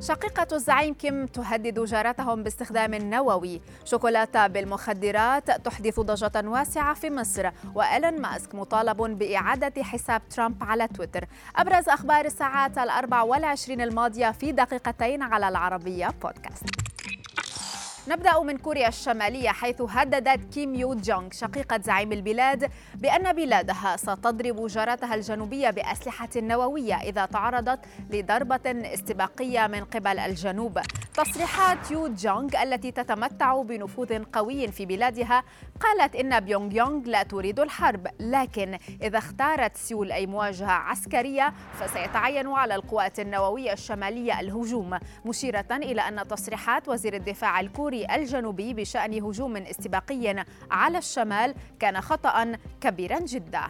شقيقة الزعيم كيم تهدد جارتهم باستخدام النووي شوكولاتة بالمخدرات تحدث ضجة واسعة في مصر. وإيلون ماسك مطالب بإعادة حساب ترامب على تويتر. أبرز أخبار الساعات الأربع والعشرين الماضية في دقيقتين على العربية بودكاست. نبدأ من كوريا الشمالية حيث هددت كيم يو جونغ شقيقة زعيم البلاد بأن بلادها ستضرب جارتها الجنوبية بأسلحة نووية إذا تعرضت لضربة استباقية من قبل الجنوب. تصريحات يو جونغ التي تتمتع بنفوذ قوي في بلادها قالت إن بيونغ يانغ لا تريد الحرب لكن إذا اختارت سيول أي مواجهة عسكرية فسيتعين على القوات النووية الشمالية الهجوم مشيرة إلى أن تصريحات وزير الدفاع الكوري الجنوبي بشأن هجوم استباقي على الشمال كان خطأ كبيرا جدا.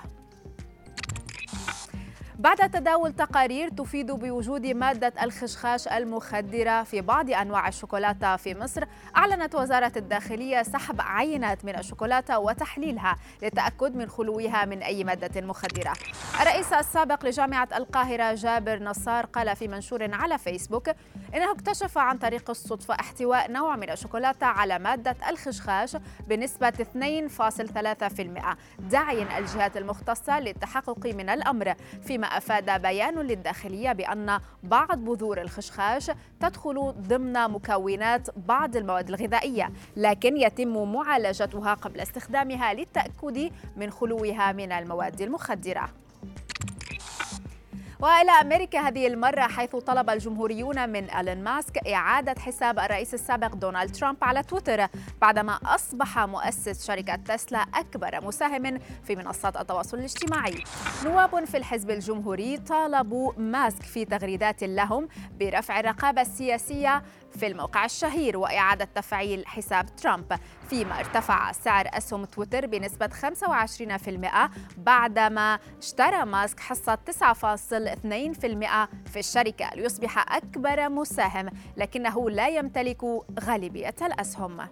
بعد تداول تقارير تفيد بوجود مادة الخشخاش المخدرة في بعض أنواع الشوكولاتة في مصر أعلنت وزارة الداخلية سحب عينات من الشوكولاتة وتحليلها للتأكد من خلوها من أي مادة مخدرة. الرئيس السابق لجامعة القاهرة جابر نصار قال في منشور على فيسبوك إنه اكتشف عن طريق الصدفة احتواء نوع من الشوكولاتة على مادة الخشخاش بنسبة 2.3% داعيا الجهات المختصة للتحقق من الأمر فيما أفاد بيان للداخلية بأن بعض بذور الخشخاش تدخل ضمن مكونات بعض المواد الغذائية لكن يتم معالجتها قبل استخدامها للتأكد من خلوها من المواد المخدرة. وإلى أمريكا هذه المرة حيث طلب الجمهوريون من الين ماسك إعادة حساب الرئيس السابق دونالد ترامب على تويتر بعدما أصبح مؤسس شركة تسلا أكبر مساهم في منصات التواصل الاجتماعي. نواب في الحزب الجمهوري طالبوا ماسك في تغريدات لهم برفع الرقابة السياسية في الموقع الشهير وإعادة تفعيل حساب ترامب فيما ارتفع سعر أسهم تويتر بنسبة 25% بعدما اشترى ماسك حصة 9.2% في الشركة ليصبح أكبر مساهم لكنه لا يمتلك غالبية الأسهم.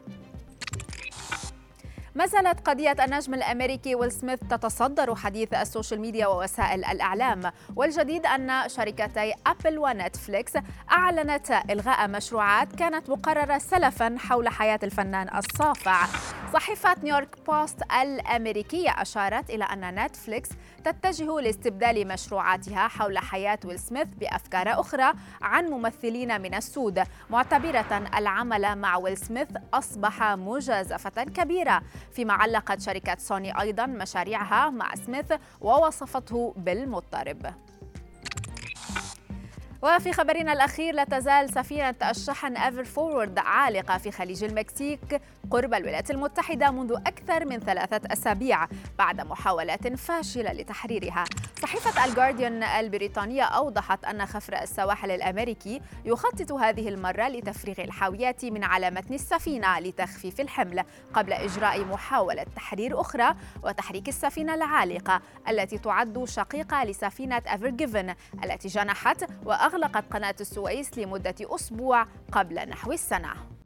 ما زالت قضية النجم الأمريكي ويل سميث تتصدر حديث ال social media ووسائل الإعلام. والجديد أن شركتي أبل ونتفليكس أعلنت إلغاء مشروعات كانت مقررة سلفا حول حياة الفنان الصافع. صحيفة نيويورك بوست الأمريكية أشارت إلى أن نتفليكس تتجه لاستبدال مشروعاتها حول حياة ويل سميث بأفكار أخرى عن ممثلين من السود. معتبرة العمل مع ويل سميث أصبح مجازفة كبيرة فيما علقت شركة سوني أيضا مشاريعها مع سميث ووصفته بالمضطرب. وفي خبرنا الأخير لا تزال سفينة الشحن ايفر فورورد عالقة في خليج المكسيك قرب الولايات المتحدة منذ أكثر من ثلاثة أسابيع بعد محاولات فاشلة لتحريرها. صحيفة الجارديان البريطانية أوضحت أن خفر السواحل الأمريكي يخطط هذه المرة لتفريغ الحاويات من على متن السفينة لتخفيف الحمل قبل إجراء محاولة تحرير أخرى وتحريك السفينة العالقة التي تعد شقيقة لسفينة ايفر جيفن التي جنحت وأغلقت قناة السويس لمدة أسبوع قبل نحو السنة.